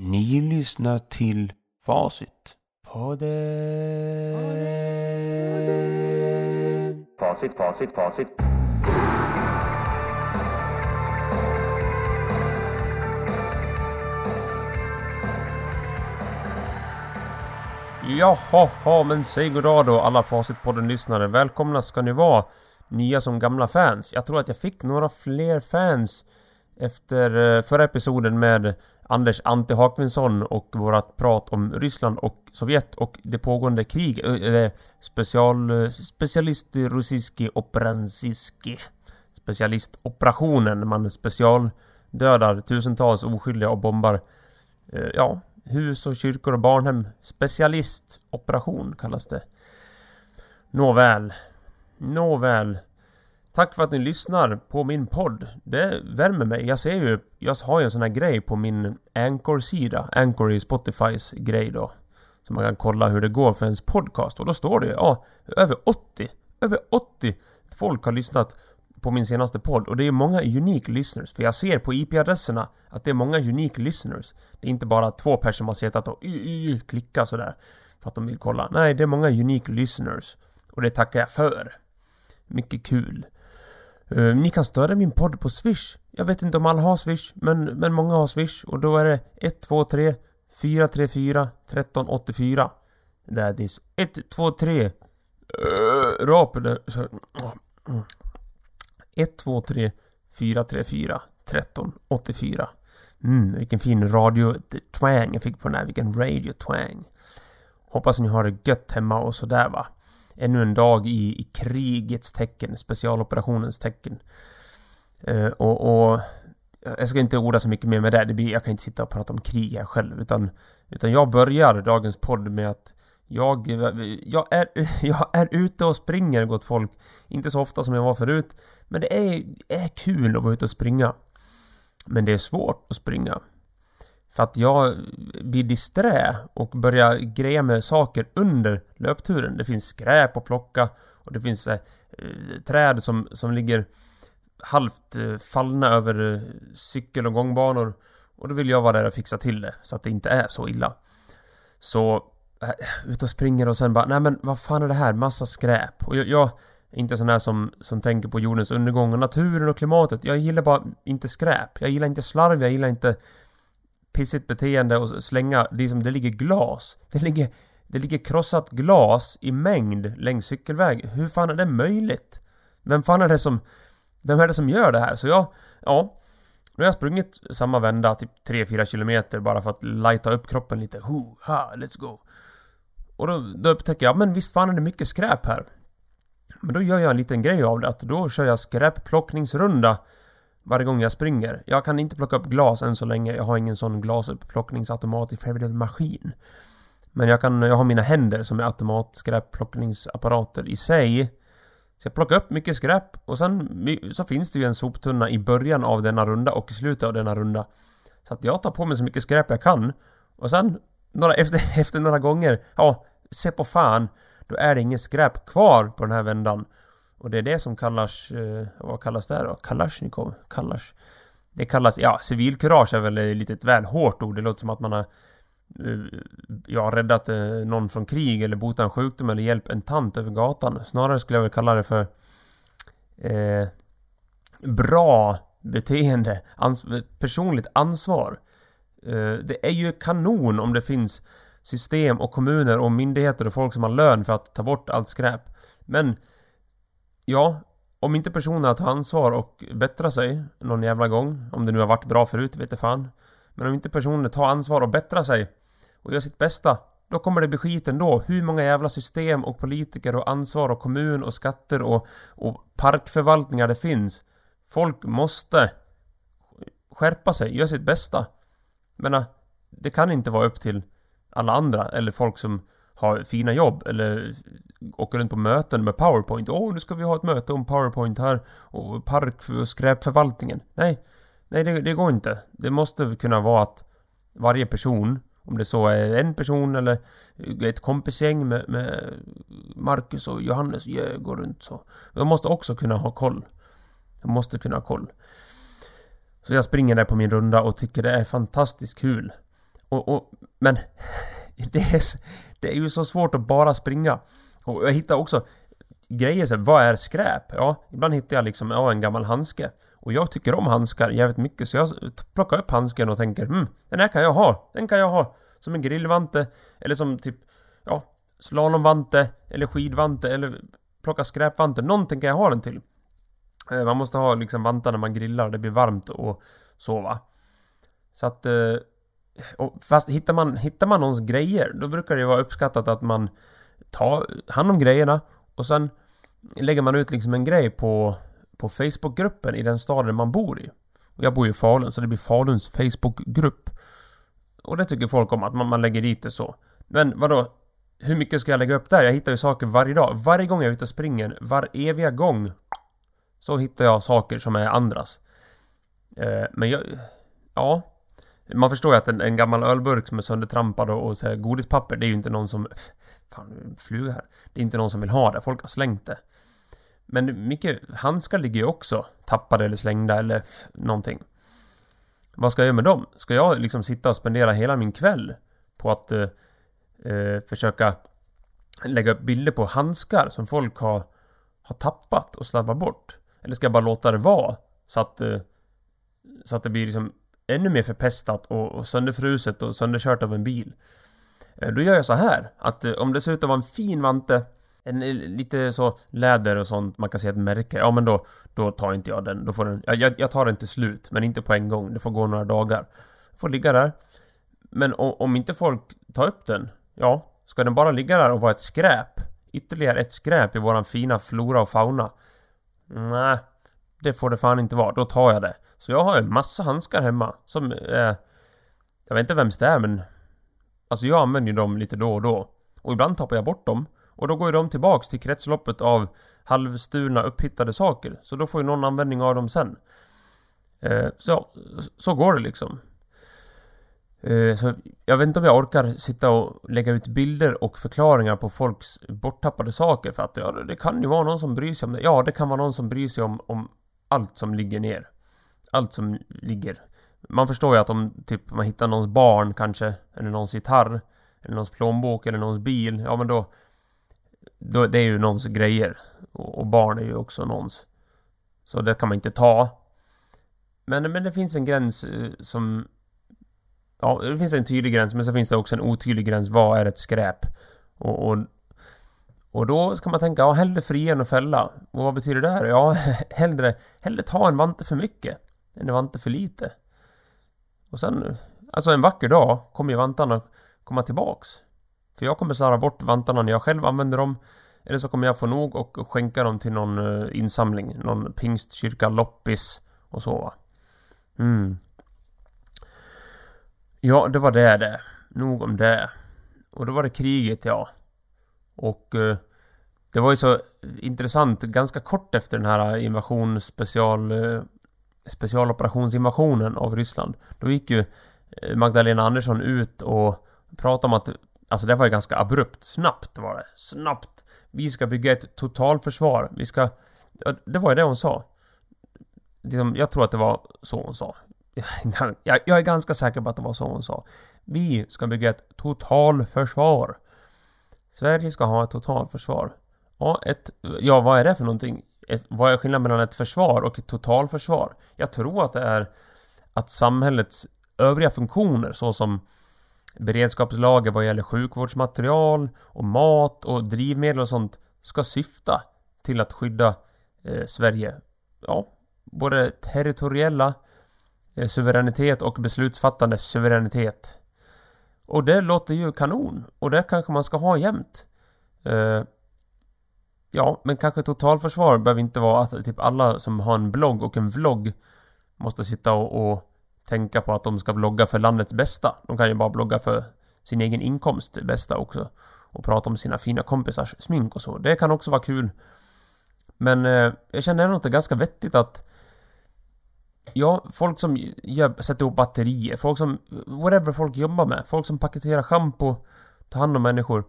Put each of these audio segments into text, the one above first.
Ni lyssnar till Facit. Podden. Facit, facit, facit. Jaha, men säg goddag då alla Facitpodden-lyssnare. Välkomna ska ni vara. Nya som gamla fans. Jag tror att jag fick några fler fans efter eh, förra episoden med Anders Ante Hakvinsson och vårat prat om Ryssland och Sovjet och det pågående krig, eller special, specialist Rusiski operansiski specialistoperationen, man specialdödar tusentals oskyldiga och bombar, ja, hus och kyrkor och barnhem. Specialistoperation kallas det. Nåväl. Nåväl. Tack för att ni lyssnar på min podd. Det värmer mig. Jag ser ju, jag har ju en sån här grej på min Anchor-sida. Anchor är Spotifys grej då. Så man kan kolla hur det går för ens podcast. Och då står det ju, ja, över 80. Över 80 folk har lyssnat på min senaste podd. Och det är många unique listeners. För jag ser på IP-adresserna att det är många unique listeners. Det är inte bara två personer som har suttit och y, y, y, klicka sådär. För att de vill kolla. Nej, det är många unique listeners. Och det tackar jag för. Mycket kul. Uh, ni kan stödja min podd på Swish. Jag vet inte om alla har Swish, men, men många har Swish. Och då är det 123 434 1384. That is 123 uh, Rap eller... 123 434 1384. Mm, vilken fin radio-twang jag fick på den här. Vilken radio-twang. Hoppas ni har det gött hemma och sådär va. Ännu en dag i, i krigets tecken, specialoperationens tecken. Eh, och, och jag ska inte orda så mycket mer med det. det blir, jag kan inte sitta och prata om krig här själv. Utan, utan jag börjar dagens podd med att jag, jag, är, jag är ute och springer gott folk. Inte så ofta som jag var förut. Men det är, är kul att vara ute och springa. Men det är svårt att springa. För att jag blir disträ och börjar greja med saker under löpturen. Det finns skräp att plocka och det finns eh, träd som, som ligger halvt eh, fallna över eh, cykel och gångbanor. Och då vill jag vara där och fixa till det så att det inte är så illa. Så eh, ut och springer och sen bara, nej men vad fan är det här? Massa skräp. Och jag, jag är inte sån här som, som tänker på jordens undergång och naturen och klimatet. Jag gillar bara inte skräp. Jag gillar inte slarv, jag gillar inte pissigt beteende och slänga, det som det ligger glas. Det ligger, det ligger krossat glas i mängd längs cykelväg. Hur fan är det möjligt? Vem fan är det som... Vem är det som gör det här? Så jag, ja... Nu har jag sprungit samma vända, typ 3-4 kilometer bara för att lighta upp kroppen lite. Ho, ha, let's go. Och då, då upptäcker jag, men visst fan är det mycket skräp här. Men då gör jag en liten grej av det, att då kör jag skräpplockningsrunda varje gång jag springer. Jag kan inte plocka upp glas än så länge. Jag har ingen sån glasupplockningsautomat i Favorite maskin. Men jag kan, jag har mina händer som är automatskräpplockningsapparater i sig. Så jag plockar upp mycket skräp och sen så finns det ju en soptunna i början av denna runda och i slutet av denna runda. Så att jag tar på mig så mycket skräp jag kan. Och sen, några, efter, efter några gånger, ja, se på fan. Då är det inget skräp kvar på den här vändan. Och det är det som kallas... Eh, vad kallas det då? Kalashnikov? Kallas... Det kallas... Ja, civilkurage är väl lite ett väl hårt ord. Det låter som att man har... Eh, ja, räddat eh, någon från krig eller botat en sjukdom eller hjälpt en tant över gatan. Snarare skulle jag väl kalla det för... Eh, bra beteende. Ans personligt ansvar. Eh, det är ju kanon om det finns system och kommuner och myndigheter och folk som har lön för att ta bort allt skräp. Men Ja, om inte personerna tar ansvar och bättrar sig någon jävla gång, om det nu har varit bra förut, vet jag fan. Men om inte personerna tar ansvar och bättrar sig och gör sitt bästa, då kommer det bli skit ändå. Hur många jävla system och politiker och ansvar och kommun och skatter och, och parkförvaltningar det finns. Folk måste skärpa sig, göra sitt bästa. Men det kan inte vara upp till alla andra eller folk som har fina jobb eller åker runt på möten med powerpoint. Åh, oh, nu ska vi ha ett möte om powerpoint här och park och skräpförvaltningen. Nej, nej det, det går inte. Det måste kunna vara att varje person, om det så är en person eller ett kompisgäng med, med Marcus och Johannes går runt så. De måste också kunna ha koll. De måste kunna ha koll. Så jag springer där på min runda och tycker det är fantastiskt kul. Och, och, men det är, det är ju så svårt att bara springa. Och jag hittar också grejer så här, vad är skräp? Ja, ibland hittar jag liksom, ja, en gammal handske. Och jag tycker om handskar jävligt mycket så jag plockar upp handsken och tänker hmm, den här kan jag ha. Den kan jag ha. Som en grillvante. Eller som typ, ja, slalomvante. Eller skidvante. Eller plocka skräpvante. Någonting kan jag ha den till. Eh, man måste ha liksom vantar när man grillar. Det blir varmt och så va. Så att... Eh, och fast hittar man, hittar man någons grejer, då brukar det vara uppskattat att man tar hand om grejerna och sen lägger man ut liksom en grej på, på Facebookgruppen i den staden man bor i. Och jag bor ju i Falun, så det blir Faluns Facebookgrupp. Och det tycker folk om, att man, man lägger dit det så. Men vadå? Hur mycket ska jag lägga upp där? Jag hittar ju saker varje dag. Varje gång jag är ute och springer, var eviga gång, så hittar jag saker som är andras. Eh, men jag... Ja. Man förstår ju att en, en gammal ölburk som är söndertrampad och, och så här, godispapper, det är ju inte någon som... Fan, fluga här. Det är inte någon som vill ha det, folk har slängt det. Men mycket handskar ligger ju också tappade eller slängda eller någonting. Vad ska jag göra med dem? Ska jag liksom sitta och spendera hela min kväll på att eh, eh, försöka lägga upp bilder på handskar som folk har, har tappat och slarvat bort? Eller ska jag bara låta det vara? Så att, eh, så att det blir liksom ännu mer förpestat och, och sönderfruset och sönderkört av en bil. Eh, då gör jag så här, att eh, om det ser ut att vara en fin vante en, eh, lite så läder och sånt, man kan se ett märke. Ja men då, då tar inte jag den. Då får den jag, jag tar den till slut, men inte på en gång. Det får gå några dagar. Får ligga där. Men om, om inte folk tar upp den, ja, ska den bara ligga där och vara ett skräp? Ytterligare ett skräp i våran fina flora och fauna? Nej, det får det fan inte vara. Då tar jag det. Så jag har en massa handskar hemma som eh, Jag vet inte vems det är men Alltså jag använder ju dem lite då och då. Och ibland tappar jag bort dem. Och då går ju de tillbaks till kretsloppet av halvstulna upphittade saker. Så då får ju någon användning av dem sen. Eh, så, så går det liksom. Eh, så jag vet inte om jag orkar sitta och lägga ut bilder och förklaringar på folks borttappade saker för att ja, det kan ju vara någon som bryr sig om det. Ja, det kan vara någon som bryr sig om, om allt som ligger ner. Allt som ligger. Man förstår ju att om typ man hittar någons barn kanske, eller någons gitarr, eller någons plånbok, eller någons bil, ja men då... då det är ju någons grejer. Och, och barn är ju också någons. Så det kan man inte ta. Men, men det finns en gräns eh, som... Ja, det finns en tydlig gräns, men så finns det också en otydlig gräns. Vad är ett skräp? Och, och, och då ska man tänka, ja, hellre fria än att fälla. Och vad betyder det här? Ja, hellre, hellre ta en vante för mycket än var inte för lite. Och sen, alltså en vacker dag kommer ju vantarna komma tillbaks. För jag kommer slarva bort vantarna när jag själv använder dem. Eller så kommer jag få nog och skänka dem till någon eh, insamling. Någon pingstkyrka, loppis och så va. Mm. Ja, det var det det. Nog om det. Och då var det kriget ja. Och eh, det var ju så intressant, ganska kort efter den här invasion special eh, specialoperationsinvasionen av Ryssland. Då gick ju eh, Magdalena Andersson ut och pratade om att Alltså det var ju ganska abrupt, snabbt var det. Snabbt. Vi ska bygga ett totalförsvar. Vi ska... Det var ju det hon sa. Liksom, jag tror att det var så hon sa. Jag är ganska säker på att det var så hon sa. Vi ska bygga ett totalförsvar. Sverige ska ha ett totalförsvar. Ja, ett... Ja, vad är det för någonting? Ett, vad är skillnaden mellan ett försvar och ett totalförsvar? Jag tror att det är att samhällets övriga funktioner såsom beredskapslager vad gäller sjukvårdsmaterial och mat och drivmedel och sånt ska syfta till att skydda eh, Sverige. Ja, både territoriella eh, suveränitet och beslutsfattande suveränitet. Och det låter ju kanon. Och det kanske man ska ha jämt. Eh, Ja, men kanske totalförsvar behöver inte vara att typ alla som har en blogg och en vlogg måste sitta och, och tänka på att de ska blogga för landets bästa. De kan ju bara blogga för sin egen inkomst bästa också. Och prata om sina fina kompisars smink och så. Det kan också vara kul. Men eh, jag känner ändå att det är ganska vettigt att Ja, folk som gör, sätter ihop batterier, folk som... Whatever folk jobbar med. Folk som paketerar schampo, tar hand om människor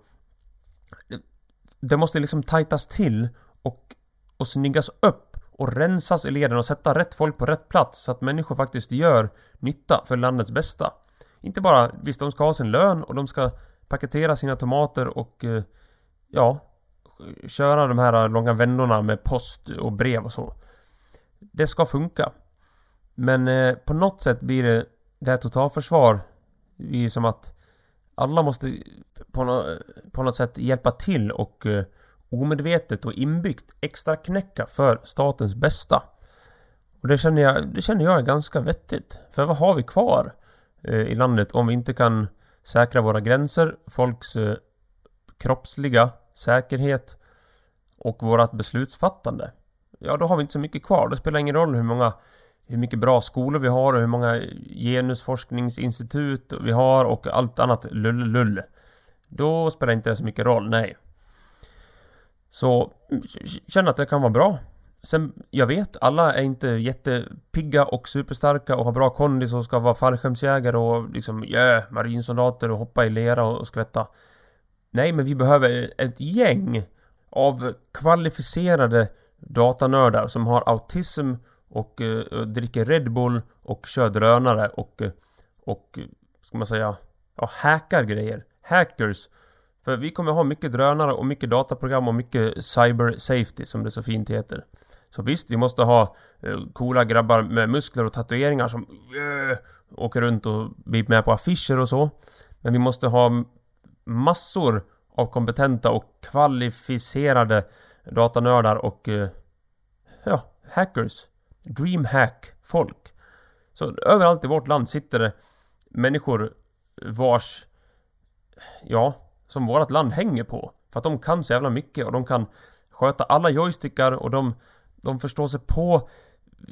det måste liksom tajtas till och, och snyggas upp och rensas i leden och sätta rätt folk på rätt plats så att människor faktiskt gör nytta för landets bästa. Inte bara, visst de ska ha sin lön och de ska paketera sina tomater och eh, ja, köra de här långa vändorna med post och brev och så. Det ska funka. Men eh, på något sätt blir det, det här totalförsvar, det blir som att alla måste på, no på något sätt hjälpa till och eh, omedvetet och inbyggt extra knäcka för statens bästa. Och det känner jag, det känner jag är ganska vettigt. För vad har vi kvar eh, i landet om vi inte kan säkra våra gränser, folks eh, kroppsliga säkerhet och vårt beslutsfattande? Ja, då har vi inte så mycket kvar. Det spelar ingen roll hur många hur mycket bra skolor vi har och hur många genusforskningsinstitut vi har och allt annat lull-lull. Då spelar inte det så mycket roll, nej. Så, känner att det kan vara bra. Sen, jag vet, alla är inte jättepigga och superstarka och har bra kondis och ska vara fallskärmsjägare och liksom, yeah, marinsoldater och hoppa i lera och skvätta. Nej, men vi behöver ett gäng av kvalificerade datanördar som har autism och uh, dricker Red Bull och kör drönare och, eh, och eh, ska man säga, ja, hackar grejer. Hackers. För vi kommer ha mycket drönare och mycket dataprogram och mycket cyber safety som det så fint heter. Så visst, vi måste ha eh, coola grabbar med muskler och tatueringar som uh, åker runt och blir med på affischer och så. Men vi måste ha massor av kompetenta och kvalificerade datanördar och eh, ja, hackers. Dreamhack-folk. Så överallt i vårt land sitter det människor vars... Ja, som vårt land hänger på. För att de kan så jävla mycket och de kan sköta alla joystickar och de, de förstår sig på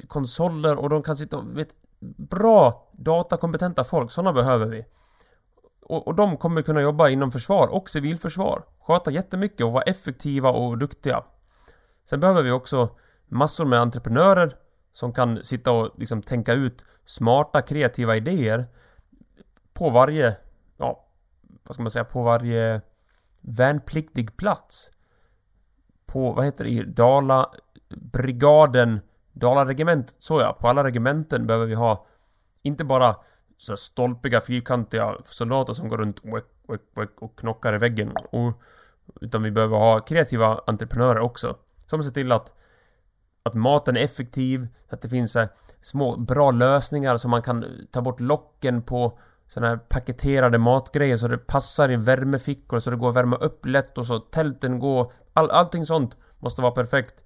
konsoler och de kan sitta och vet, bra datakompetenta folk, sådana behöver vi. Och, och de kommer kunna jobba inom försvar och civilförsvar. Sköta jättemycket och vara effektiva och duktiga. Sen behöver vi också massor med entreprenörer som kan sitta och liksom tänka ut smarta kreativa idéer på varje, ja, vad ska man säga, på varje värnpliktig plats. På, vad heter det, Dala brigaden, Dala regement, så ja, på alla regementen behöver vi ha inte bara så stolpiga, fyrkantiga soldater som går runt och, och knockar i väggen. Och, utan vi behöver ha kreativa entreprenörer också. Som ser till att att maten är effektiv, att det finns så små bra lösningar så man kan ta bort locken på sådana här paketerade matgrejer så det passar i värmefickor så det går att värma upp lätt och så tälten går... All, allting sånt måste vara perfekt.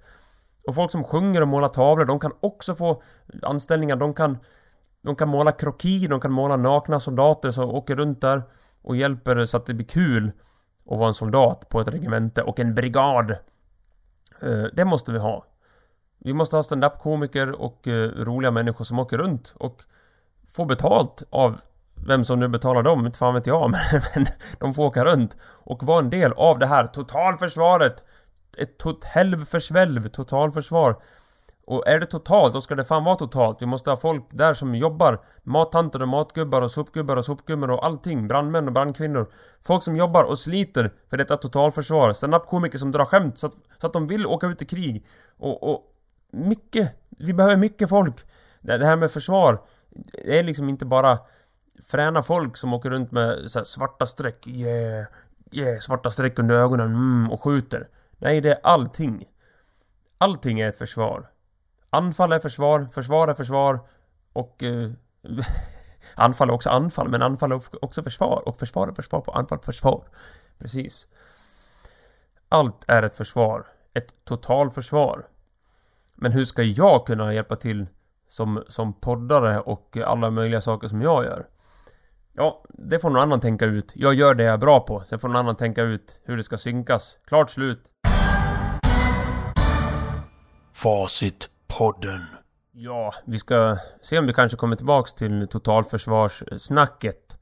Och folk som sjunger och målar tavlor, de kan också få anställningar. De kan, de kan måla kroki, de kan måla nakna soldater som åker runt där och hjälper så att det blir kul att vara en soldat på ett regemente och en brigad. Eh, det måste vi ha. Vi måste ha standup-komiker och eh, roliga människor som åker runt och får betalt av vem som nu betalar dem, inte fan vet jag, men, men de får åka runt och vara en del av det här totalförsvaret. Ett tot helvförsvälv totalförsvar. Och är det totalt, då ska det fan vara totalt. Vi måste ha folk där som jobbar. Mattanter och matgubbar och sopgubbar och sopgummor och allting. Brandmän och brandkvinnor. Folk som jobbar och sliter för detta totalförsvar. Stand-up-komiker som drar skämt så att, så att de vill åka ut i krig. Och, och mycket. Vi behöver mycket folk. Det här med försvar. Det är liksom inte bara fräna folk som åker runt med så svarta streck. Yeah, yeah, svarta streck under ögonen. Mm, och skjuter. Nej, det är allting. Allting är ett försvar. Anfall är försvar, försvar är försvar och... Eh, anfall är också anfall, men anfall är också försvar. Och försvar är försvar på anfall försvar. Precis. Allt är ett försvar. Ett totalförsvar. Men hur ska jag kunna hjälpa till som, som poddare och alla möjliga saker som jag gör? Ja, det får någon annan tänka ut. Jag gör det jag är bra på. Sen får någon annan tänka ut hur det ska synkas. Klart slut. Facitpodden. Ja, vi ska se om vi kanske kommer tillbaks till totalförsvarssnacket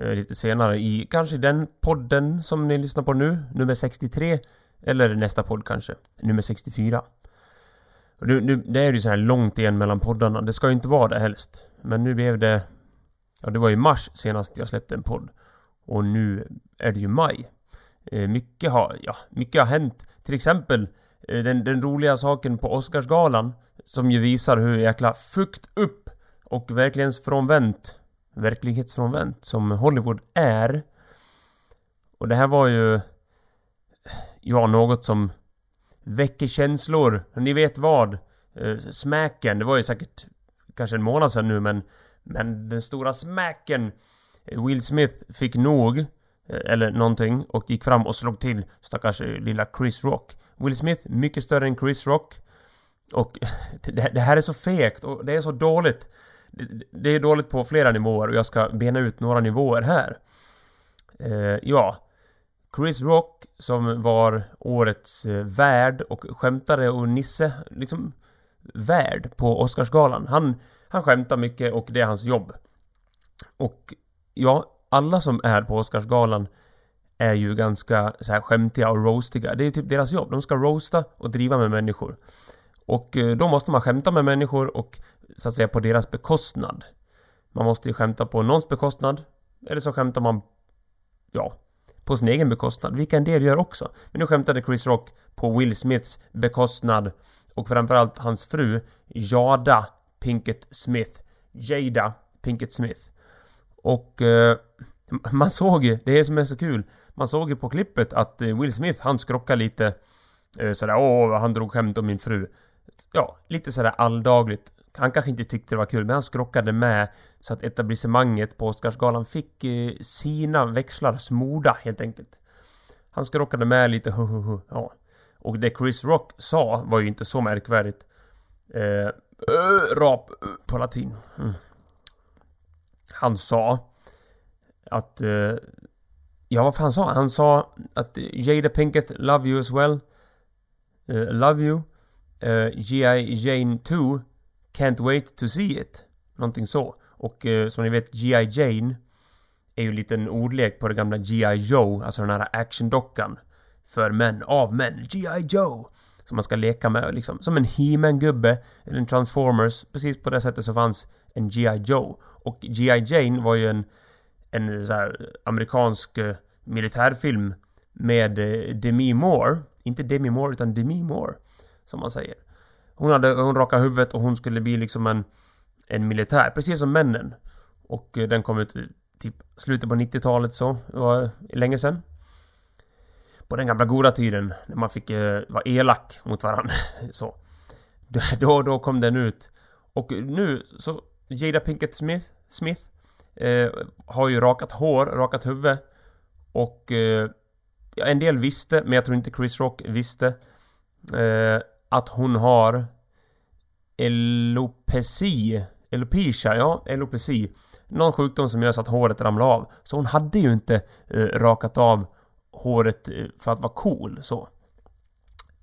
eh, lite senare i kanske den podden som ni lyssnar på nu, nummer 63. Eller nästa podd kanske, nummer 64. Och nu, nu, det är ju så här långt igen mellan poddarna. Det ska ju inte vara det helst. Men nu blev det... Ja, det var i mars senast jag släppte en podd. Och nu är det ju maj. Eh, mycket har... Ja, mycket har hänt. Till exempel eh, den, den roliga saken på Oscarsgalan. Som ju visar hur jäkla fukt upp och verkligen frånvänt verklighetsfrånvänt som Hollywood är. Och det här var ju... Ja, något som väcker känslor. Ni vet vad? Eh, det var ju säkert kanske en månad sedan nu men... Men den stora smacken eh, Will Smith fick nog eh, eller någonting och gick fram och slog till stackars eh, lilla Chris Rock. Will Smith, mycket större än Chris Rock. Och det, det här är så fegt och det är så dåligt. Det, det, är dåligt på flera nivåer och jag ska bena ut några nivåer här. Eh, ja. Chris Rock som var årets eh, värd och skämtare och Nisse, liksom värd på Oscarsgalan. Han, han skämtar mycket och det är hans jobb. Och ja, alla som är på Oscarsgalan är ju ganska så här skämtiga och roastiga. Det är typ deras jobb. De ska roasta och driva med människor. Och eh, då måste man skämta med människor och så att säga på deras bekostnad. Man måste ju skämta på någons bekostnad. Eller så skämtar man, ja, på sin egen bekostnad. Vilka en del gör också. Men nu skämtade Chris Rock på Will Smiths bekostnad. Och framförallt hans fru, Jada Pinkett Smith. Jada Pinkett Smith. Och eh, man såg ju, det är som är så kul, man såg ju på klippet att eh, Will Smith, han skrockade lite eh, sådär, åh, han drog skämt om min fru. Ja, lite sådär alldagligt. Han kanske inte tyckte det var kul, men han skrockade med så att etablissemanget på Oscarsgalan fick eh, sina växlar smorda helt enkelt. Han skrockade med lite, hu, hu, hu, ja. Och det Chris Rock sa var ju inte så märkvärdigt. Eh, ö, rap på latin. Mm han sa att... Eh, ja, vad fan sa han? Han sa att eh, Jada Pinkett love you as well. Uh, love you. Uh, eh, G.I. Jane 2 can't wait to see it. Någonting så. Och eh, som ni vet, G.I. Jane är ju en liten ordlek på det gamla G.I. Joe, alltså den här actiondockan. För män, av män. G.I. Joe! Som man ska leka med liksom. Som en He-Man-gubbe, eller en Transformers. Precis på det sättet så fanns en G.I. Joe. Och G.I. Jane var ju en, en så här, eh, amerikansk eh, militärfilm med eh, Demi Moore. Inte Demi Moore, utan Demi Moore. Som man säger. Hon hade, hon rakade huvudet och hon skulle bli liksom en, en militär, precis som männen. Och eh, den kom ut typ slutet på 90-talet så, det var eh, länge sedan. På den gamla goda tiden, när man fick eh, vara elak mot varandra. så. Då, då kom den ut. Och nu så Jada Pinkett Smith, Smith eh, har ju rakat hår, rakat huvud. Och eh, en del visste, men jag tror inte Chris Rock visste. Eh, att hon har elopeci. Elopecia, ja, elopeci. Någon sjukdom som gör så att håret ramlar av. Så hon hade ju inte eh, rakat av håret eh, för att vara cool, så.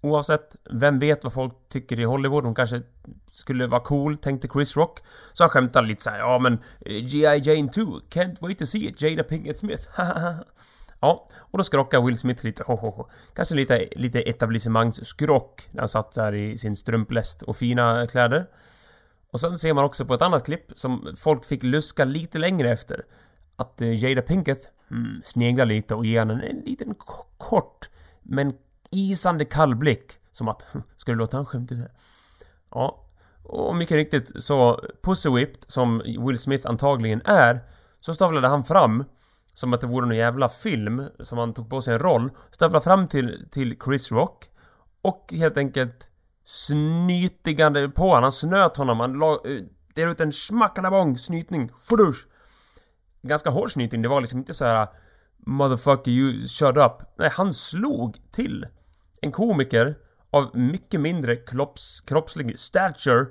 Oavsett, vem vet vad folk tycker i Hollywood? Hon kanske skulle vara cool, tänkte Chris Rock. Så han skämtade lite såhär, ja men eh, G.I. Jane 2, can't wait to see it, Jada Pinkett Smith, Ja, och då skrockade Will Smith lite, ho, ho, ho. Kanske lite, lite etablissemangsskrock när han satt där i sin strumpläst och fina kläder. Och sen ser man också på ett annat klipp som folk fick luska lite längre efter. Att eh, Jada Pinkett mm, sneglar lite och ger henne en liten kort men isande kall blick. Som att, hm, ska du låta han skämta det? Ja. Och mycket riktigt så, Pussy Whipped, som Will Smith antagligen är, så stavlade han fram som att det vore någon jävla film som han tog på sig en roll. Stövlar fram till, till Chris Rock. Och helt enkelt snytigande på honom. Han snöt honom. Han la, eh, delade ut en smackalabong snytning. Flush! Ganska hård snytning. Det var liksom inte så här Motherfucker you shut up. Nej, han slog till en komiker av mycket mindre kropps, kroppslig stature,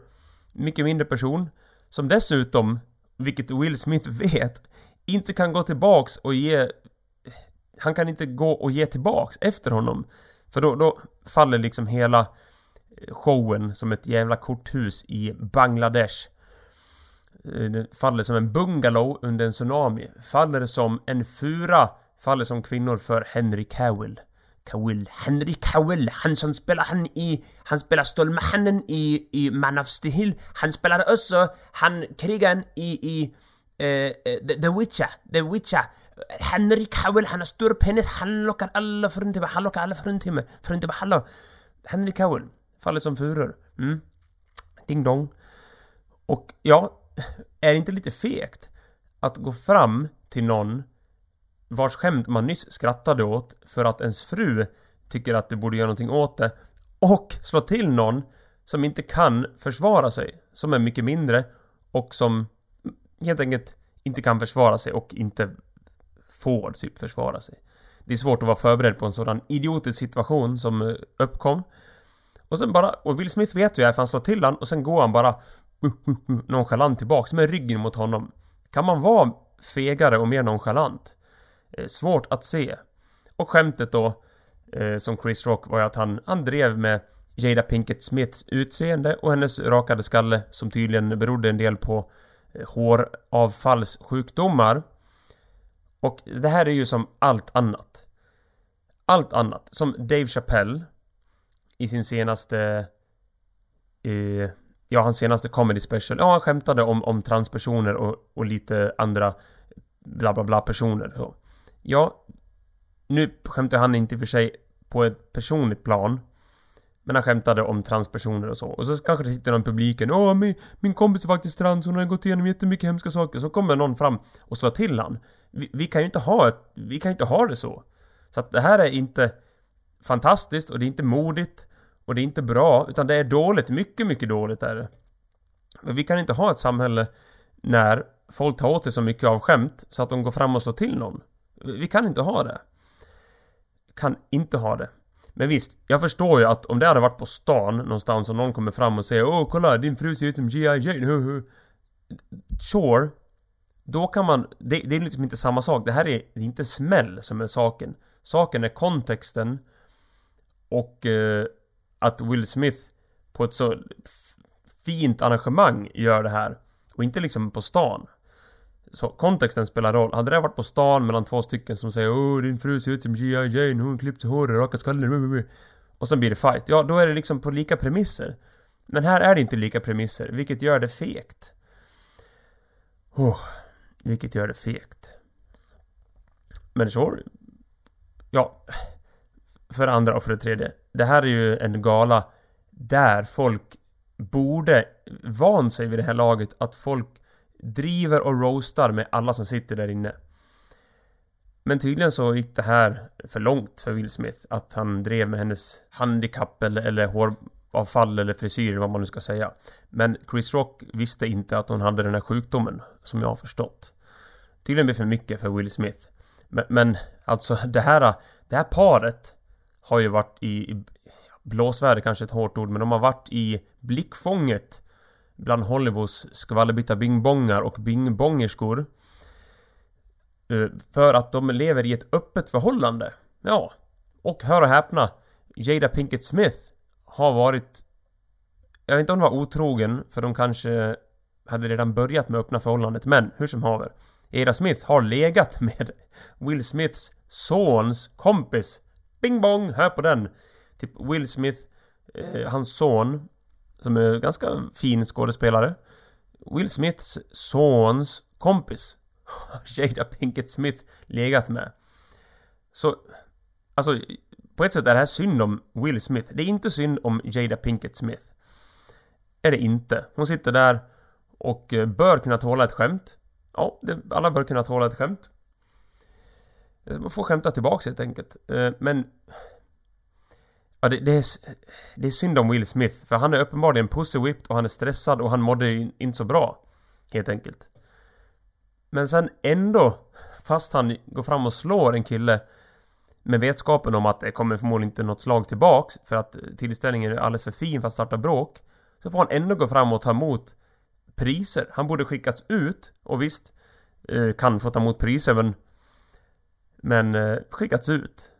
mycket mindre person, som dessutom, vilket Will Smith vet, inte kan gå tillbaks och ge... Han kan inte gå och ge tillbaks efter honom. För då, då faller liksom hela showen som ett jävla korthus i Bangladesh. Eh, Den faller som en bungalow under en tsunami. Faller som en fura. Faller som kvinnor för Henry Cavill. Cavill. Henry Cavill. Han som spelar han i... Han spelar Stålmannen i, i Man of Steel. Han spelar också han krigaren i... i uh, The, The Witcher. The Witcher. Henry Cavill, han har stor penis. Han lockar alla fruntimmer. Han lockar alla fruntimmer. Fruntimmer, hallå. Henry Cavill. Faller som furor. Mm. Ding dong. Och ja, är det inte lite fegt? att gå fram till någon vars skämt man nyss skrattade åt för att ens fru tycker att du borde göra någonting åt det och slå till någon som inte kan försvara sig, som är mycket mindre och som helt enkelt inte kan försvara sig och inte får typ försvara sig. Det är svårt att vara förberedd på en sådan idiotisk situation som eh, uppkom. Och sen bara, och Will Smith vet ju det för han slår till han och sen går han bara uh, uh, uh, nonchalant tillbaks med ryggen mot honom. Kan man vara fegare och mer nonchalant? Eh, svårt att se. Och skämtet då, eh, som Chris Rock var ju att han, han drev med Jada Pinkett Smiths utseende och hennes rakade skalle som tydligen berodde en del på Eh, håravfallssjukdomar. Och det här är ju som allt annat. Allt annat. Som Dave Chappelle i sin senaste... Eh, ja, hans senaste comedy special. Ja, han skämtade om, om transpersoner och, och lite andra bla bla bla personer. Så. Ja, nu skämtar han inte i och för sig på ett personligt plan. Men han skämtade om transpersoner och så. Och så kanske det sitter någon i publiken. Åh, min, min kompis är faktiskt trans, hon har gått igenom jättemycket hemska saker. Så kommer någon fram och slår till han. Vi, vi kan ju inte ha ett, Vi kan ju inte ha det så. Så att det här är inte fantastiskt och det är inte modigt. Och det är inte bra, utan det är dåligt. Mycket, mycket dåligt är det. Men vi kan inte ha ett samhälle när folk tar åt sig så mycket av skämt så att de går fram och slår till någon. Vi kan inte ha det. Kan inte ha det. Men visst, jag förstår ju att om det hade varit på stan någonstans och någon kommer fram och säger Åh kolla din fru ser ut som G.I. Jane Sure Då kan man, det, det, är liksom inte samma sak. Det här är, det är inte smäll som är saken. Saken är kontexten och eh, att Will Smith på ett så fint arrangemang gör det här. Och inte liksom på stan. Så kontexten spelar roll. Hade det varit på stan mellan två stycken som säger Åh din fru ser ut som G.I. Jane, hon klippt sig håret, rakat skallen Och sen blir det fight. Ja, då är det liksom på lika premisser. Men här är det inte lika premisser, vilket gör det fegt. Oh, vilket gör det fegt. Men så... Ja. För det andra och för det tredje. Det här är ju en gala där folk borde van sig vid det här laget att folk driver och roastar med alla som sitter där inne. Men tydligen så gick det här för långt för Will Smith. Att han drev med hennes handikapp eller, eller håravfall eller frisyr vad man nu ska säga. Men Chris Rock visste inte att hon hade den här sjukdomen, som jag har förstått. Tydligen blev för mycket för Will Smith. Men, men alltså det här, det här paret har ju varit i, i blåsväder kanske ett hårt ord, men de har varit i blickfånget bland Hollywoods skvallerbytta bingbongar och bingbongerskor. Eh, för att de lever i ett öppet förhållande. Ja. Och hör och häpna. Jada Pinkett Smith har varit... Jag vet inte om hon var otrogen, för de kanske hade redan börjat med öppna förhållandet, men hur som haver. Jada Smith har legat med Will Smiths sons kompis. Bing bong, hör på den! Typ Will Smith, eh, hans son, som är ganska fin skådespelare. Will Smiths sons kompis. Jada Pinkett Smith legat med. Så, alltså, på ett sätt är det här synd om Will Smith. Det är inte synd om Jada Pinkett Smith. Är det inte. Hon sitter där och eh, bör kunna tåla ett skämt. Ja, det, alla bör kunna tåla ett skämt. Eh, man får skämta tillbaks helt enkelt. Eh, men Ja, det, det, är, det är synd om Will Smith, för han är uppenbarligen pussy-whipped och han är stressad och han mådde ju inte så bra. Helt enkelt. Men sen ändå, fast han går fram och slår en kille med vetskapen om att det kommer förmodligen inte något slag tillbaks för att tillställningen är alldeles för fin för att starta bråk. Så får han ändå gå fram och ta emot priser. Han borde skickats ut och visst eh, kan få ta emot priser men men eh, skickats ut.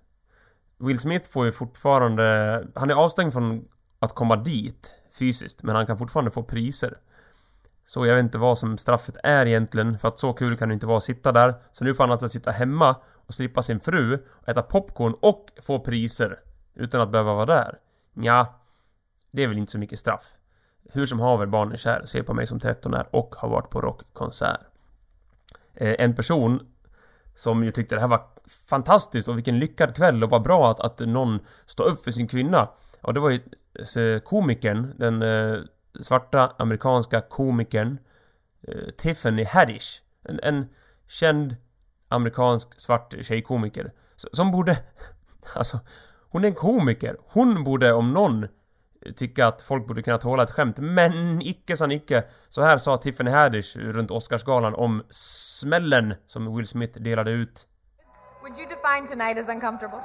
Will Smith får ju fortfarande... Han är avstängd från att komma dit fysiskt, men han kan fortfarande få priser. Så jag vet inte vad som straffet är egentligen, för att så kul kan det inte vara att sitta där. Så nu får han alltså sitta hemma och slippa sin fru, och äta popcorn och få priser. Utan att behöva vara där. Ja, det är väl inte så mycket straff. Hur som haver, barn är kär, ser på mig som 13 är och har varit på rockkonsert. Eh, en person som ju tyckte det här var fantastiskt och vilken lyckad kväll och vad bra att, att någon står upp för sin kvinna. Och det var ju eh, komikern, den eh, svarta amerikanska komikern eh, Tiffany Haddish. En, en känd amerikansk svart tjejkomiker. Som borde... Alltså, hon är en komiker. Hon borde om någon tycka att folk borde kunna tåla ett skämt. Men icke sa Nicke. Så här sa Tiffany Haddish runt Oscarsgalan om smällen som Will Smith delade ut. Would you define tonight as uncomfortable?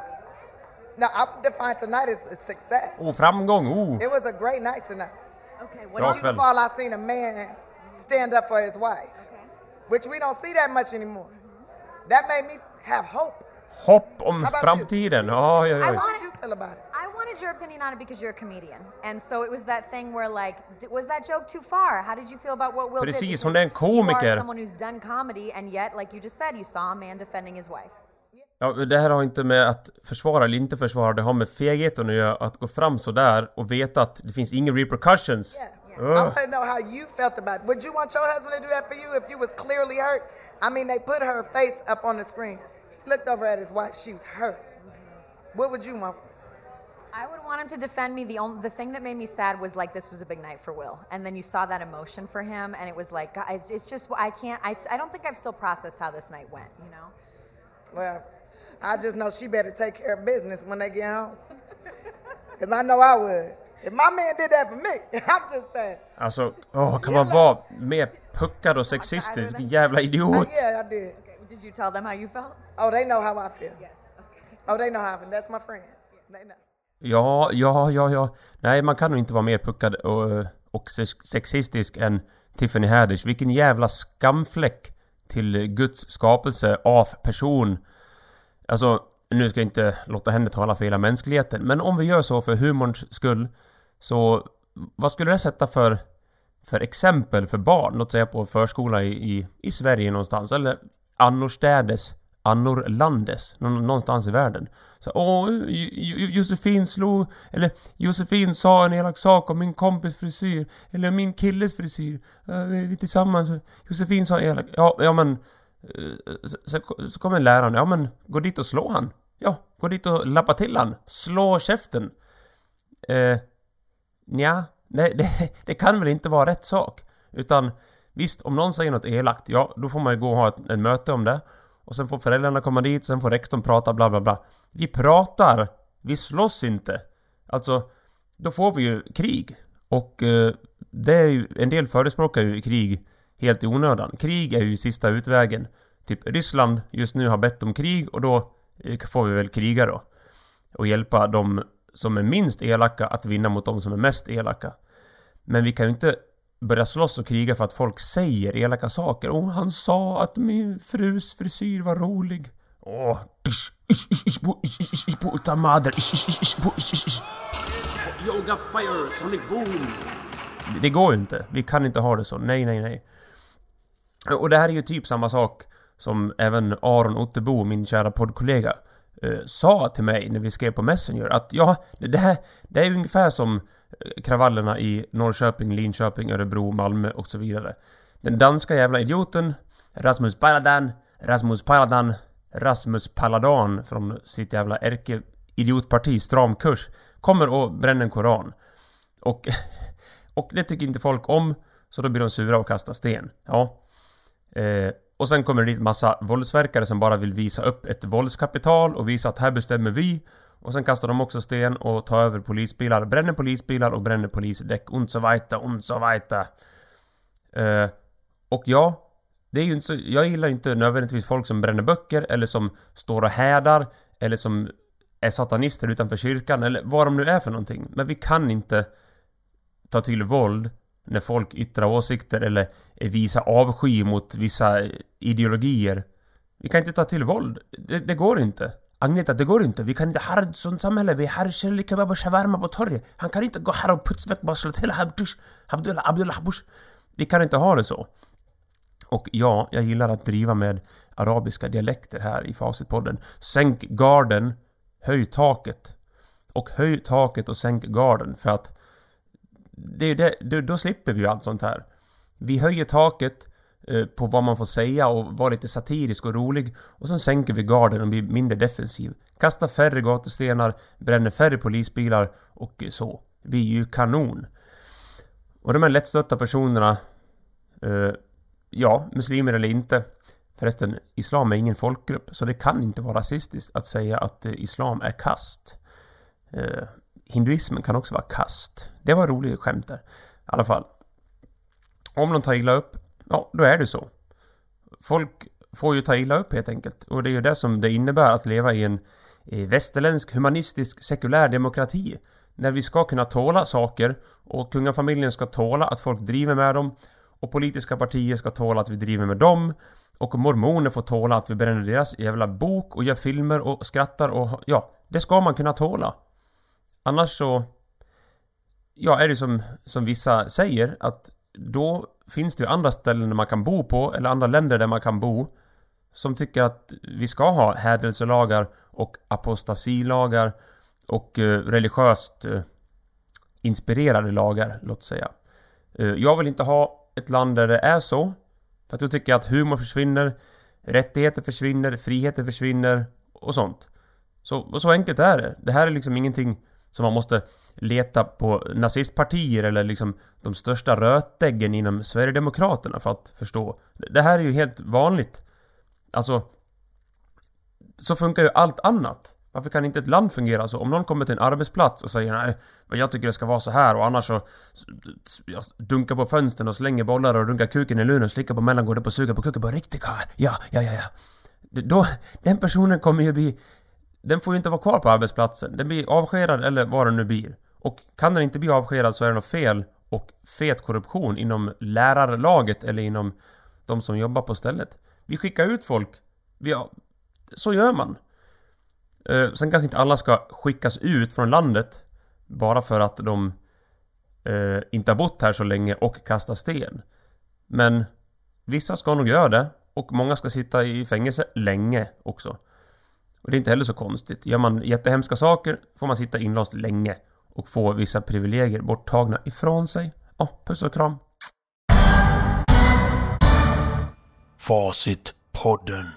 No, I would define tonight as a success. Oh, framgång! Oh! It was a great night tonight. Okay, what Bra did you kväll. Of all, I seen a man stand up for his wife, which we don't see that much anymore. That made me have hope. Hopp om How about framtiden! Oj, oj, I oj. How want did you feel about it? I wanted your opinion on it because you're a comedian, and so it was that thing where like, was that joke too far? How did you feel about what Will Precis, did? hon är en Because You are someone who's done comedy, and yet, like you just said, you saw a man defending his wife. Ja, men det här har inte med att försvara eller inte försvara, det har med fegheten att göra, att gå fram sådär och veta att det finns inga repercussions. Yeah. I Ugh. want to know how you felt about it. Would you want your husband to do that for you if you was clearly hurt? I mean, they put her face up on the screen. He looked over at his wife. She was hurt. What would you want? I would want him to defend me. The only the thing that made me sad was like this was a big night for Will, and then you saw that emotion for him, and it was like God, it's, it's just I can't. I, I don't think I've still processed how this night went. You know. Well, I just know she better take care of business when they get home. Because I know I would. If my man did that for me, I'm just saying. Alltså, åh, kan man vara mer puckad och sexistisk? Vilken jävla Uh, idiot! yeah, I did. Did you tell them how you felt? Oh, they know how I feel. Yes. Okay. Oh, they know how I feel. That's my friends. They know. Ja, ja, ja, ja. Nej, man kan nog inte vara mer puckad och, och sex- sexistisk än Tiffany Haddish. Vilken jävla skamfläck till Guds skapelse av person. Alltså, nu ska jag inte låta henne tala för hela mänskligheten, men om vi gör så för humorns skull, så vad skulle det sätta för, för exempel för barn? Låt säga på förskola i, i, i Sverige någonstans, eller annorstädes, annorlandes, någonstans i världen. Så åh, Josefin slog, eller Josefin sa en elak sak om min kompis frisyr, eller min killes frisyr. Eh, vi vi tillsammans, Josefin sa elak, ja, ja men Eh, så, så, kommer läraren, ja men gå dit och slå han. Ja, gå dit och lappa till han. Slå käften. Eh, nja, nej, det, det kan väl inte vara rätt sak. Utan visst, om någon säger något elakt, ja då får man ju gå och ha ett, ett möte om det. Och sen får föräldrarna komma dit, sen får rektorn prata, bla bla bla. Vi pratar, vi slåss inte. Alltså, då får vi ju krig. Och eh, det är ju, en del förespråkar ju krig helt i onödan. Krig är ju sista utvägen. Typ Ryssland just nu har bett om krig och då eh, får vi väl kriga då. Och hjälpa de som är minst elaka att vinna mot de som är mest elaka. Men vi kan ju inte börja slåss och kriga för att folk säger elaka saker. Åh, han sa att min frus frisyr var rolig. Åh, puta ish. Yoga fire, sonic boom. Det går ju inte. Vi kan inte ha det så. Nej, nej, nej. Och det här är ju typ samma sak som även Aron Ottebo, min kära poddkollega, eh, sa till mig när vi skrev på Messenger att ja, det här, det är ju ungefär som eh, kravallerna i Norrköping, Linköping, Örebro, Malmö och så vidare. Den danska jävla idioten Rasmus Paludan, Rasmus Paludan, Rasmus Paludan från sitt jävla ärke-idiotparti Stram kurs kommer och bränner en koran. Och, och det tycker inte folk om, så då blir de sura och kastar sten. Ja. Eh, och sen kommer det dit massa våldsverkare som bara vill visa upp ett våldskapital och visa att här bestämmer vi. Och sen kastar de också sten och tar över polisbilar, bränner polisbilar och bränner polisdäck. Und so weiter, und so weiter. Eh, och ja, det är ju inte så, jag gillar inte nödvändigtvis folk som bränner böcker eller som står och hädar eller som är satanister utanför kyrkan eller vad de nu är för någonting. Men vi kan inte ta till våld när folk yttrar åsikter eller visar avsky mot vissa ideologier. Vi kan inte ta till våld. Det, det går inte. Agneta, det går inte. Vi kan inte ha ett sånt samhälle. Vi har chili kebab och shawarma på torget. Han kan inte gå här och putsväck bara slå till Habdush. Abdullah, Abdullah Habush. Vi kan inte ha det så. Och ja, jag gillar att driva med arabiska dialekter här i Facitpodden. Sänk garden, höj taket. Och höj taket och sänk garden för att det är det, då, då slipper vi ju allt sånt här. Vi höjer taket eh, på vad man får säga och vara lite satirisk och rolig och sen sänker vi garden och blir mindre defensiv. Kastar färre gatustenar, bränner färre polisbilar och så. Vi är ju kanon. Och de här lättstötta personerna eh, ja, muslimer eller inte. Förresten, islam är ingen folkgrupp, så det kan inte vara rasistiskt att säga att eh, islam är kast. Eh, hinduismen kan också vara kast. Det var roligt skämt där. I alla fall. Om de tar illa upp, ja, då är det så. Folk får ju ta illa upp helt enkelt. Och det är ju det som det innebär att leva i en västerländsk humanistisk sekulär demokrati. När vi ska kunna tåla saker och kungafamiljen ska tåla att folk driver med dem och politiska partier ska tåla att vi driver med dem och mormoner får tåla att vi bränner deras jävla bok och gör filmer och skrattar och ja, det ska man kunna tåla. Annars så... Ja, är det som, som vissa säger att då finns det ju andra ställen där man kan bo på, eller andra länder där man kan bo som tycker att vi ska ha hädelselagar och apostasilagar och eh, religiöst eh, inspirerade lagar, låt säga. Eh, jag vill inte ha ett land där det är så. För att jag tycker att humor försvinner, rättigheter försvinner, friheter försvinner och sånt. Så, och så enkelt är det. Det här är liksom ingenting så man måste leta på nazistpartier eller liksom de största rötäggen inom Sverigedemokraterna för att förstå. Det här är ju helt vanligt. Alltså... Så funkar ju allt annat. Varför kan inte ett land fungera så? Om någon kommer till en arbetsplats och säger nej, men jag tycker det ska vara så här och annars så... Jag dunkar på fönstren och slänger bollar och dunkar kuken i luren och slickar på mellangården och suger på kuken på riktigt karl. Ja, ja, ja, ja. Då, den personen kommer ju bli... Den får ju inte vara kvar på arbetsplatsen. Den blir avskedad eller vad den nu blir. Och kan den inte bli avskedad så är det något fel och fet korruption inom lärarlaget eller inom de som jobbar på stället. Vi skickar ut folk. Vi, så gör man. Eh, sen kanske inte alla ska skickas ut från landet bara för att de eh, inte har bott här så länge och kastar sten. Men vissa ska nog göra det och många ska sitta i fängelse länge också. Och det är inte heller så konstigt. Gör man jättehemska saker får man sitta inlåst länge och få vissa privilegier borttagna ifrån sig. Ja, oh, puss och kram. Facitpodden.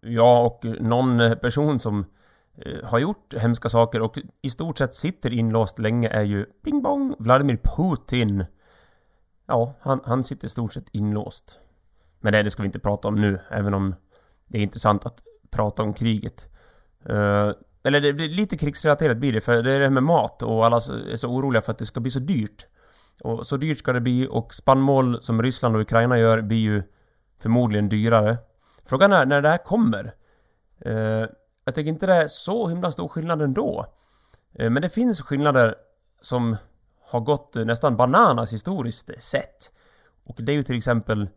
Ja, och någon person som Eh, har gjort hemska saker och i stort sett sitter inlåst länge är ju Bing Bong Vladimir Putin. Ja, han, han sitter i stort sett inlåst. Men det, det ska vi inte prata om nu, även om det är intressant att prata om kriget. Uh, eller det, det, lite krigsrelaterat blir det, för det är det här med mat och alla är så oroliga för att det ska bli så dyrt. Och så dyrt ska det bli och spannmål som Ryssland och Ukraina gör blir ju förmodligen dyrare. Frågan är när det här kommer. Uh, jag tycker inte det är så himla stor skillnad ändå. Eh, men det finns skillnader som har gått eh, nästan bananas historiskt sett. Och det är ju till exempel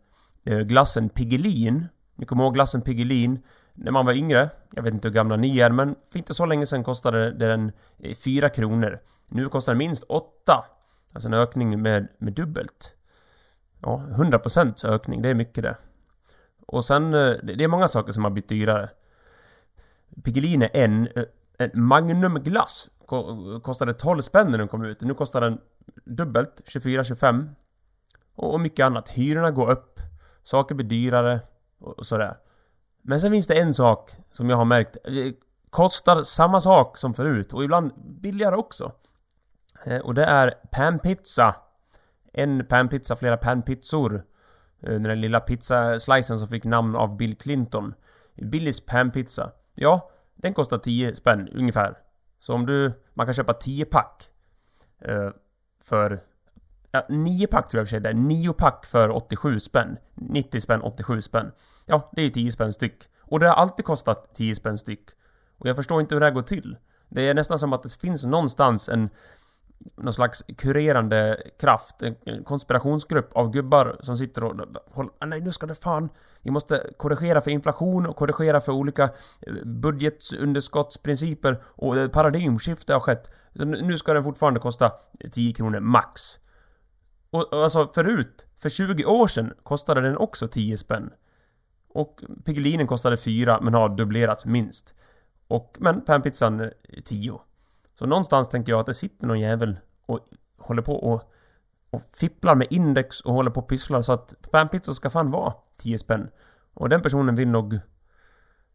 eh, glassen Piggelin. Ni kommer ihåg glassen Piggelin? När man var yngre, jag vet inte hur gamla ni är, men för inte så länge sedan kostade den 4 eh, kronor. Nu kostar den minst 8. Alltså en ökning med, med dubbelt. Ja, 100% ökning, det är mycket det. Och sen, eh, det är många saker som har blivit dyrare. Piggelin är en, eh, en Magnumglass kostade 12 spänn när den kom ut. Nu kostar den dubbelt, 24-25. Och mycket annat. Hyrorna går upp. Saker blir dyrare. Och sådär. Men sen finns det en sak som jag har märkt. Eh, kostar samma sak som förut och ibland billigare också. Eh, och det är panpizza. En panpizza, flera panpizzor. Eh, den lilla pizzaslicen som fick namn av Bill Clinton. Billys panpizza. Ja, den kostar 10 spänn ungefär. Så om du... Man kan köpa 10 pack. Eh, för... Ja, 9 pack tror jag i och för sig det är. 9 pack för 87 spänn. 90 spänn, 87 spänn. Ja, det är 10 spänn styck. Och det har alltid kostat 10 spänn styck. Och jag förstår inte hur det här går till. Det är nästan som att det finns någonstans en någon slags kurerande kraft, en konspirationsgrupp av gubbar som sitter och håller, ah, nej nu ska det fan, vi måste korrigera för inflation och korrigera för olika eh, budgetunderskottsprinciper och eh, paradigmskifte har skett. Nu ska den fortfarande kosta 10 kronor max. Och alltså förut, för 20 år sedan kostade den också 10 spänn. Och Piggelinen kostade 4 men har dubblerats minst. Och, men panpizzan eh, 10. Så någonstans tänker jag att det sitter någon jävel och håller på och, och fipplar med index och håller på och pysslar så att panpizza ska fan vara 10 spänn. Och den personen vill nog...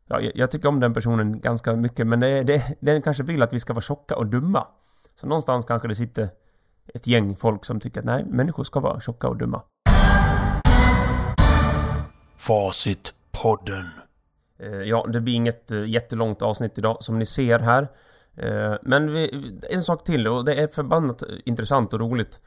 Ja, jag, jag tycker om den personen ganska mycket men det, det, den kanske vill att vi ska vara tjocka och dumma. Så någonstans kanske det sitter ett gäng folk som tycker att nej, människor ska vara tjocka och dumma. Facitpodden. Eh, Ja, det blir inget eh, jättelångt avsnitt idag som ni ser här. Eh, Men vi, en sak till och det är förbannat intressant och roligt.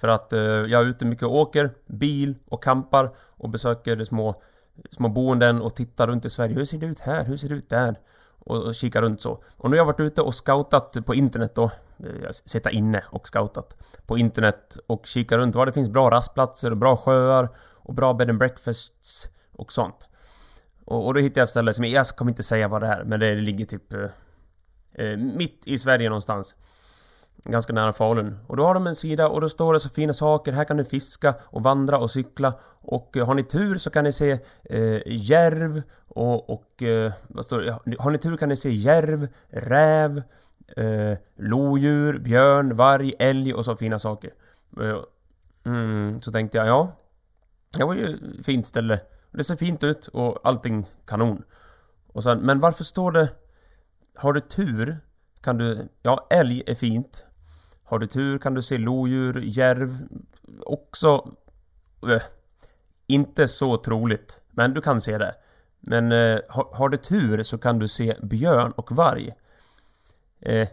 För att jag är ute mycket och åker bil och campar och besöker små, små boenden och tittar runt i Sverige. Hur ser det ut här? Hur ser det ut där? Och, och kika runt så. Och nu har jag varit ute och scoutat på internet då. Eh, sitta inne och scoutat på internet och kika runt var det finns bra rastplatser och bra sjöar och bra bed and breakfasts och sånt. Och, och då hittade jag ett ställe som, jag kommer inte säga vad det är, men det ligger typ eh, eh mitt i Sverige någonstans. Ganska nära Falun. Och då har de en sida och då står det så fina saker. Här kan du fiska och vandra och cykla. Och eh, har ni tur så kan ni se eh, järv och, och eh, vad står det? Har ni tur kan ni se järv, räv, eh, lodjur, björn, varg, älg och så fina saker. Eh, mm, så tänkte jag, ja. Det var ju ett fint ställe. Det ser fint ut och allting kanon. Och sen, men varför står det... Har du tur kan du... Ja, älg är fint. Har du tur kan du se lodjur, järv. Också... eh, inte så troligt. Men du kan se det. Men eh, har, har du tur så kan du se björn och varg. Eh,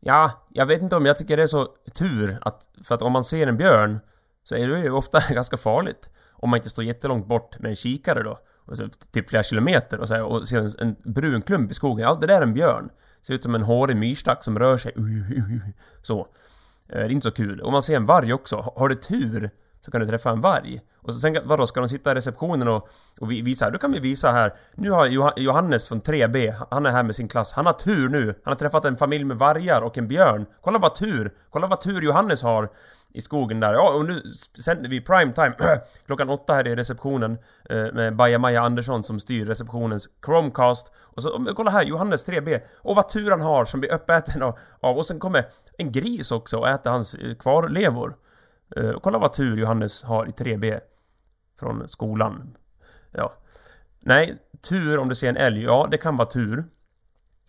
ja, jag vet inte om jag tycker det är så tur att... För att om man ser en björn så är det ju ofta ganska farligt. Om man inte står jättelångt bort med en kikare då. Och så, typ flera kilometer och, så här, och ser en, en brun klump i skogen. Ja, det där är en björn. Ser ut som en hårig myrstack som rör sig. Så. Eh, det är inte så kul. Och man ser en varg också. Har du tur så kan du träffa en varg. Och så sen, vadå, ska de sitta i receptionen och, och visa? Då kan vi visa här. Nu har Johannes från 3B, han är här med sin klass. Han har tur nu. Han har träffat en familj med vargar och en björn. Kolla vad tur! Kolla vad tur Johannes har i skogen där. Ja, och nu sänder vi primetime klockan åtta här i receptionen eh, med Baja-Maja Andersson som styr receptionens Chromecast. Och så, kolla här, Johannes 3B. Och vad tur han har som blir uppäten av, av. Och sen kommer en gris också och äter hans eh, kvarlevor. Och kolla vad tur Johannes har i 3B. Från skolan. Ja. Nej, tur om du ser en älg. Ja, det kan vara tur.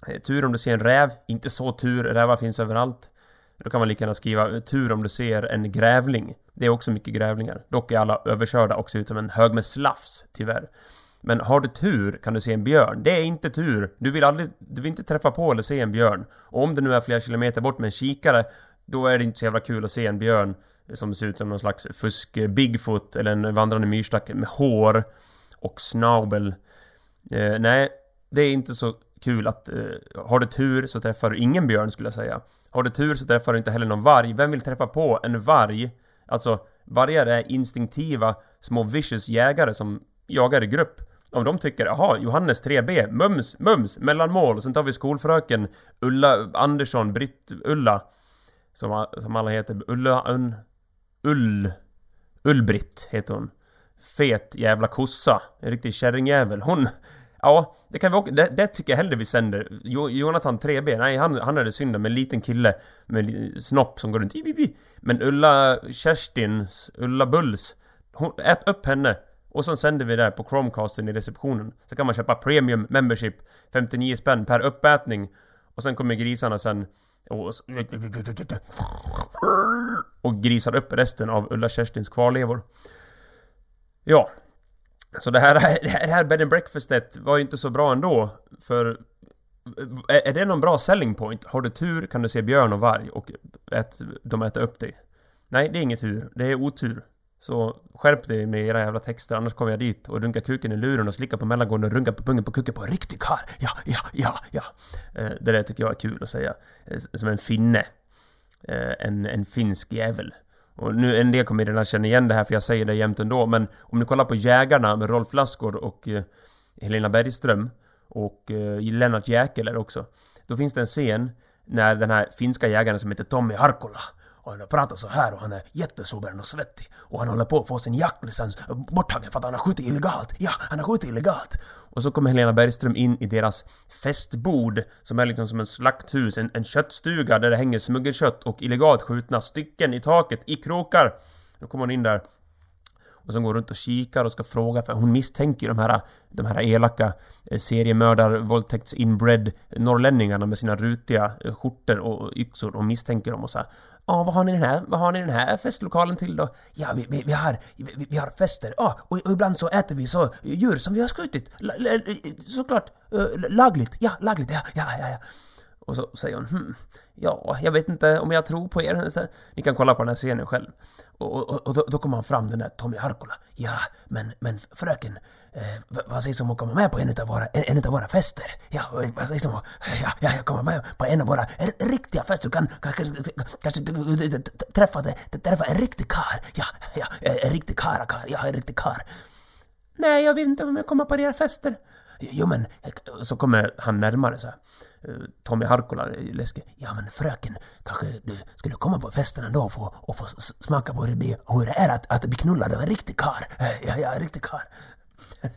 Eh, tur om du ser en räv. Inte så tur. Rävar finns överallt. Då kan man lika gärna skriva eh, tur om du ser en grävling. Det är också mycket grävlingar. Dock är alla överkörda och ser ut som en hög med slafs, tyvärr. Men har du tur kan du se en björn. Det är inte tur. Du vill aldrig... Du vill inte träffa på eller se en björn. Och om det nu är flera kilometer bort med en kikare, då är det inte så jävla kul att se en björn som ser ut som någon slags fusk-bigfoot eller en vandrande myrstack med hår och snabel. Eh, nej, det är inte så kul att... Eh, har du tur så träffar du ingen björn skulle jag säga. Har du tur så träffar du inte heller någon varg. Vem vill träffa på en varg? Alltså, vargar är instinktiva små vicious jägare som jagar i grupp. Om de tycker jaha, Johannes 3B, mums, mums, mellanmål och sen tar vi skolfröken Ulla Andersson, Britt-Ulla som, som alla heter, Ulla, Un, Ull, Ull-Britt heter hon. Fet jävla kossa, en riktig kärringjävel. Hon, Ja, det kan vi också, det, det tycker jag hellre vi sänder. Jo, Jonathan 3B, nej han, han är det synd med en liten kille med snopp som går runt. Men Ulla Kerstins, Ulla Bulls, hon, ät upp henne. Och sen sänder vi det på Chromecasten i receptionen. Så kan man köpa Premium Membership, 59 spänn per uppätning. Och sen kommer grisarna sen och, och grisar upp resten av Ulla Kerstins kvarlevor. Ja, så det här, det här bed and breakfastet var ju inte så bra ändå. För... Är det någon bra selling point? Har du tur kan du se björn och varg och ät, de äter upp dig. Nej, det är inget tur. Det är otur. Så skärp dig med era jävla texter, annars kommer jag dit och runkar kuken i luren och slickar på mellangården och runkar på pungen på kuken på en riktig karl. Ja, ja, ja, ja. Eh, det där tycker jag är kul att säga. Eh, som en finne. Eh, en, en finsk jävel. Och nu, en del kommer redan känna igen det här för jag säger det jämt ändå, men om ni kollar på Jägarna med Rolf Lassgård och eh, Helena Bergström och eh, Lennart Jäkeler också. Då finns det en scen när den här finska jägaren som heter Tommy Harkola och han pratar så här och han är jättesobern och svettig och han håller på att få sin jaktlicens borttagen för att han har skjutit illegalt. Ja, han har skjutit illegalt. Och så kommer Helena Bergström in i deras festbord som är liksom som en slakthus, en, en köttstuga där det hänger smuggelkött och illegalt skjutna stycken i taket, i krokar. Då kommer hon in där och som går runt och kikar och ska fråga för hon misstänker de här, de här elaka eh, seriemördar våldtäkts inbred norrlänningarna med sina rutiga eh, skjortor och yxor. Hon misstänker dem och så här, Ja, vad har ni den här, vad har ni den här festlokalen till då? Ja, vi, vi, vi har, vi, vi, har fester. Ja, och, och, ibland så äter vi så djur som vi har skjutit. Eh, såklart, uh, lagligt. Ja, lagligt. Ja, ja, ja. ja. Och så säger hon hm, ja, jag vet inte om jag tror på er. Så, ni kan kolla på den här scenen själv. Och, och, och då, då kommer han fram den där Tommy Harkola. Ja, men, men fröken, eh, vad sägs om att komma med på en av våra, en, en av våra fester? Ja, vad sägs om att, ja, ja, jag kommer med på en av våra riktiga fester. Du kan kanske, kanske träffa, träffa en riktig kar. Ja, ja, en riktig kar, ja, en riktig kar. Nej, jag vill inte komma på era fester. Jo men, så kommer han närmare så här. Eh, Tommy Harkola läskig. Ja men fröken, kanske du skulle komma på festen ändå och få, och få smaka på hur det, blir, hur det är att, att bli knullad av en riktig kar. Eh, ja, ja, en riktig kar.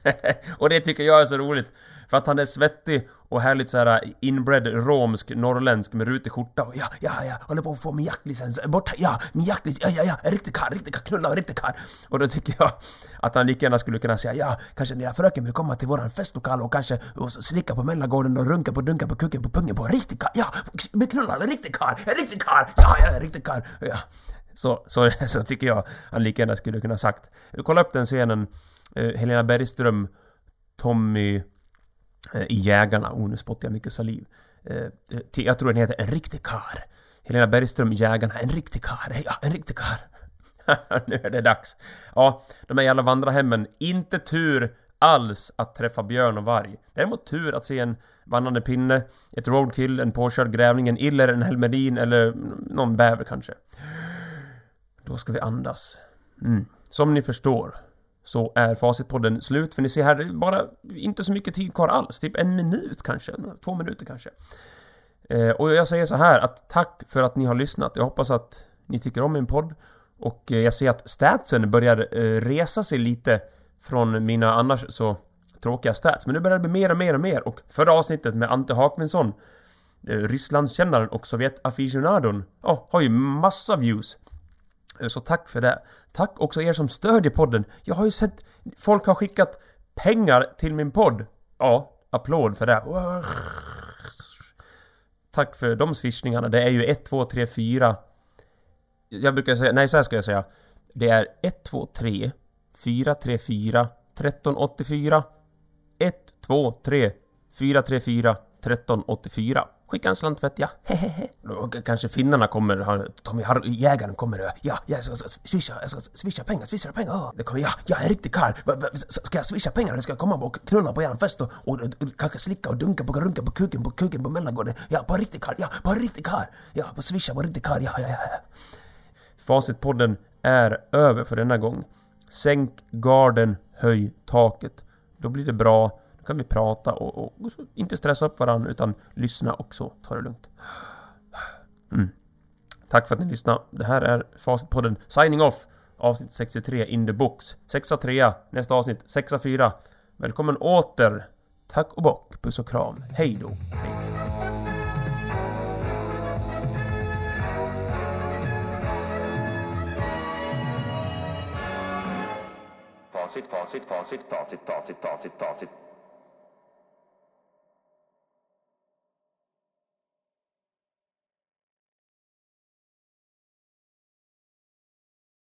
och det tycker jag är så roligt. För att han är svettig och härligt så här äh, inbred romsk, norrländsk med rutig skjorta och ja, ja, ja, håller på att få min jaktlicens borta, ja, min jaktlicens, ja, ja, ja, en riktig karl, riktig karl, knulla en riktig karl. Och då tycker jag att han lika gärna skulle kunna säga ja, kanske den där fröken vill komma till våran festlokal och kanske och slicka på mellangården och runka på dunka på kuken på pungen på en riktig karl, ja, bli knullad, en riktig karl, en riktig karl, ja, ja, en riktig karl, ja. Så, så, så tycker jag han lika gärna skulle kunna sagt. Kolla upp den scenen. Eh, Helena Bergström, Tommy eh, i Jägarna. Oh, nu spottar jag mycket saliv. Eh, jag tror den heter En riktig kar. Helena Bergström, Jägarna, En riktig kar. Ja, en riktig kar. nu är det dags. Ja, de här jävla vandrarhemmen. Inte tur alls att träffa björn och varg. Däremot tur att se en vandrande pinne, ett roadkill, en påkörd grävling, en iller, en helmerin eller någon bäver kanske. Då ska vi andas. Mm. Som ni förstår så är Facitpodden slut. För ni ser här, det är bara inte så mycket tid kvar alls. Typ en minut kanske, två minuter kanske. Eh, och jag säger så här att tack för att ni har lyssnat. Jag hoppas att ni tycker om min podd. Och eh, jag ser att statsen börjar eh, resa sig lite från mina annars så tråkiga stats. Men nu börjar det bli mer och mer och mer. Och förra avsnittet med Ante Hakvinsson, eh, Rysslandskännaren och Sovjet-aficionadon, oh, har ju massa views. Eh, så tack för det. Tack också er som stödjer podden. Jag har ju sett... Folk har skickat pengar till min podd. Ja, applåd för det. Tack för de swishningarna. Det är ju 1, 2, 3, 4... Jag brukar säga... Nej, så här ska jag säga. Det är 1, 2, 3, 4, 3, 4, 13, 84. 1, 2, 3, 4, 3, 4, 13, 84. Skicka en slant vet jag. Hehehe. Kanske finnarna kommer, Tommy Har jägaren kommer. Ja, jag ska swisha, jag ska swisha pengar, swisha pengar. Oh, det kommer, ja, jag är en riktig karl. Ska jag swisha pengar eller ska jag komma och knulla på eran fest och, och, och, kanske slicka och dunka på runka på kuken på kuken på mellangården? Ja, på en riktig karl, ja, på en riktig karl. Ja, på swisha på en riktig karl, ja, ja, ja. Facitpodden är över för denna gång. Sänk garden, höj taket. Då blir det bra kan vi prata och, och, och inte stressa upp varandra utan lyssna och så ta det lugnt. Mm. Tack för att ni lyssnade. Det här är Facitpodden Signing Off Avsnitt 63 In the Books 6 3 Nästa avsnitt 6 4 Välkommen åter! Tack och bock, puss och kram. Hej då! Hej. Facit, facit, facit, facit, facit, facit, facit.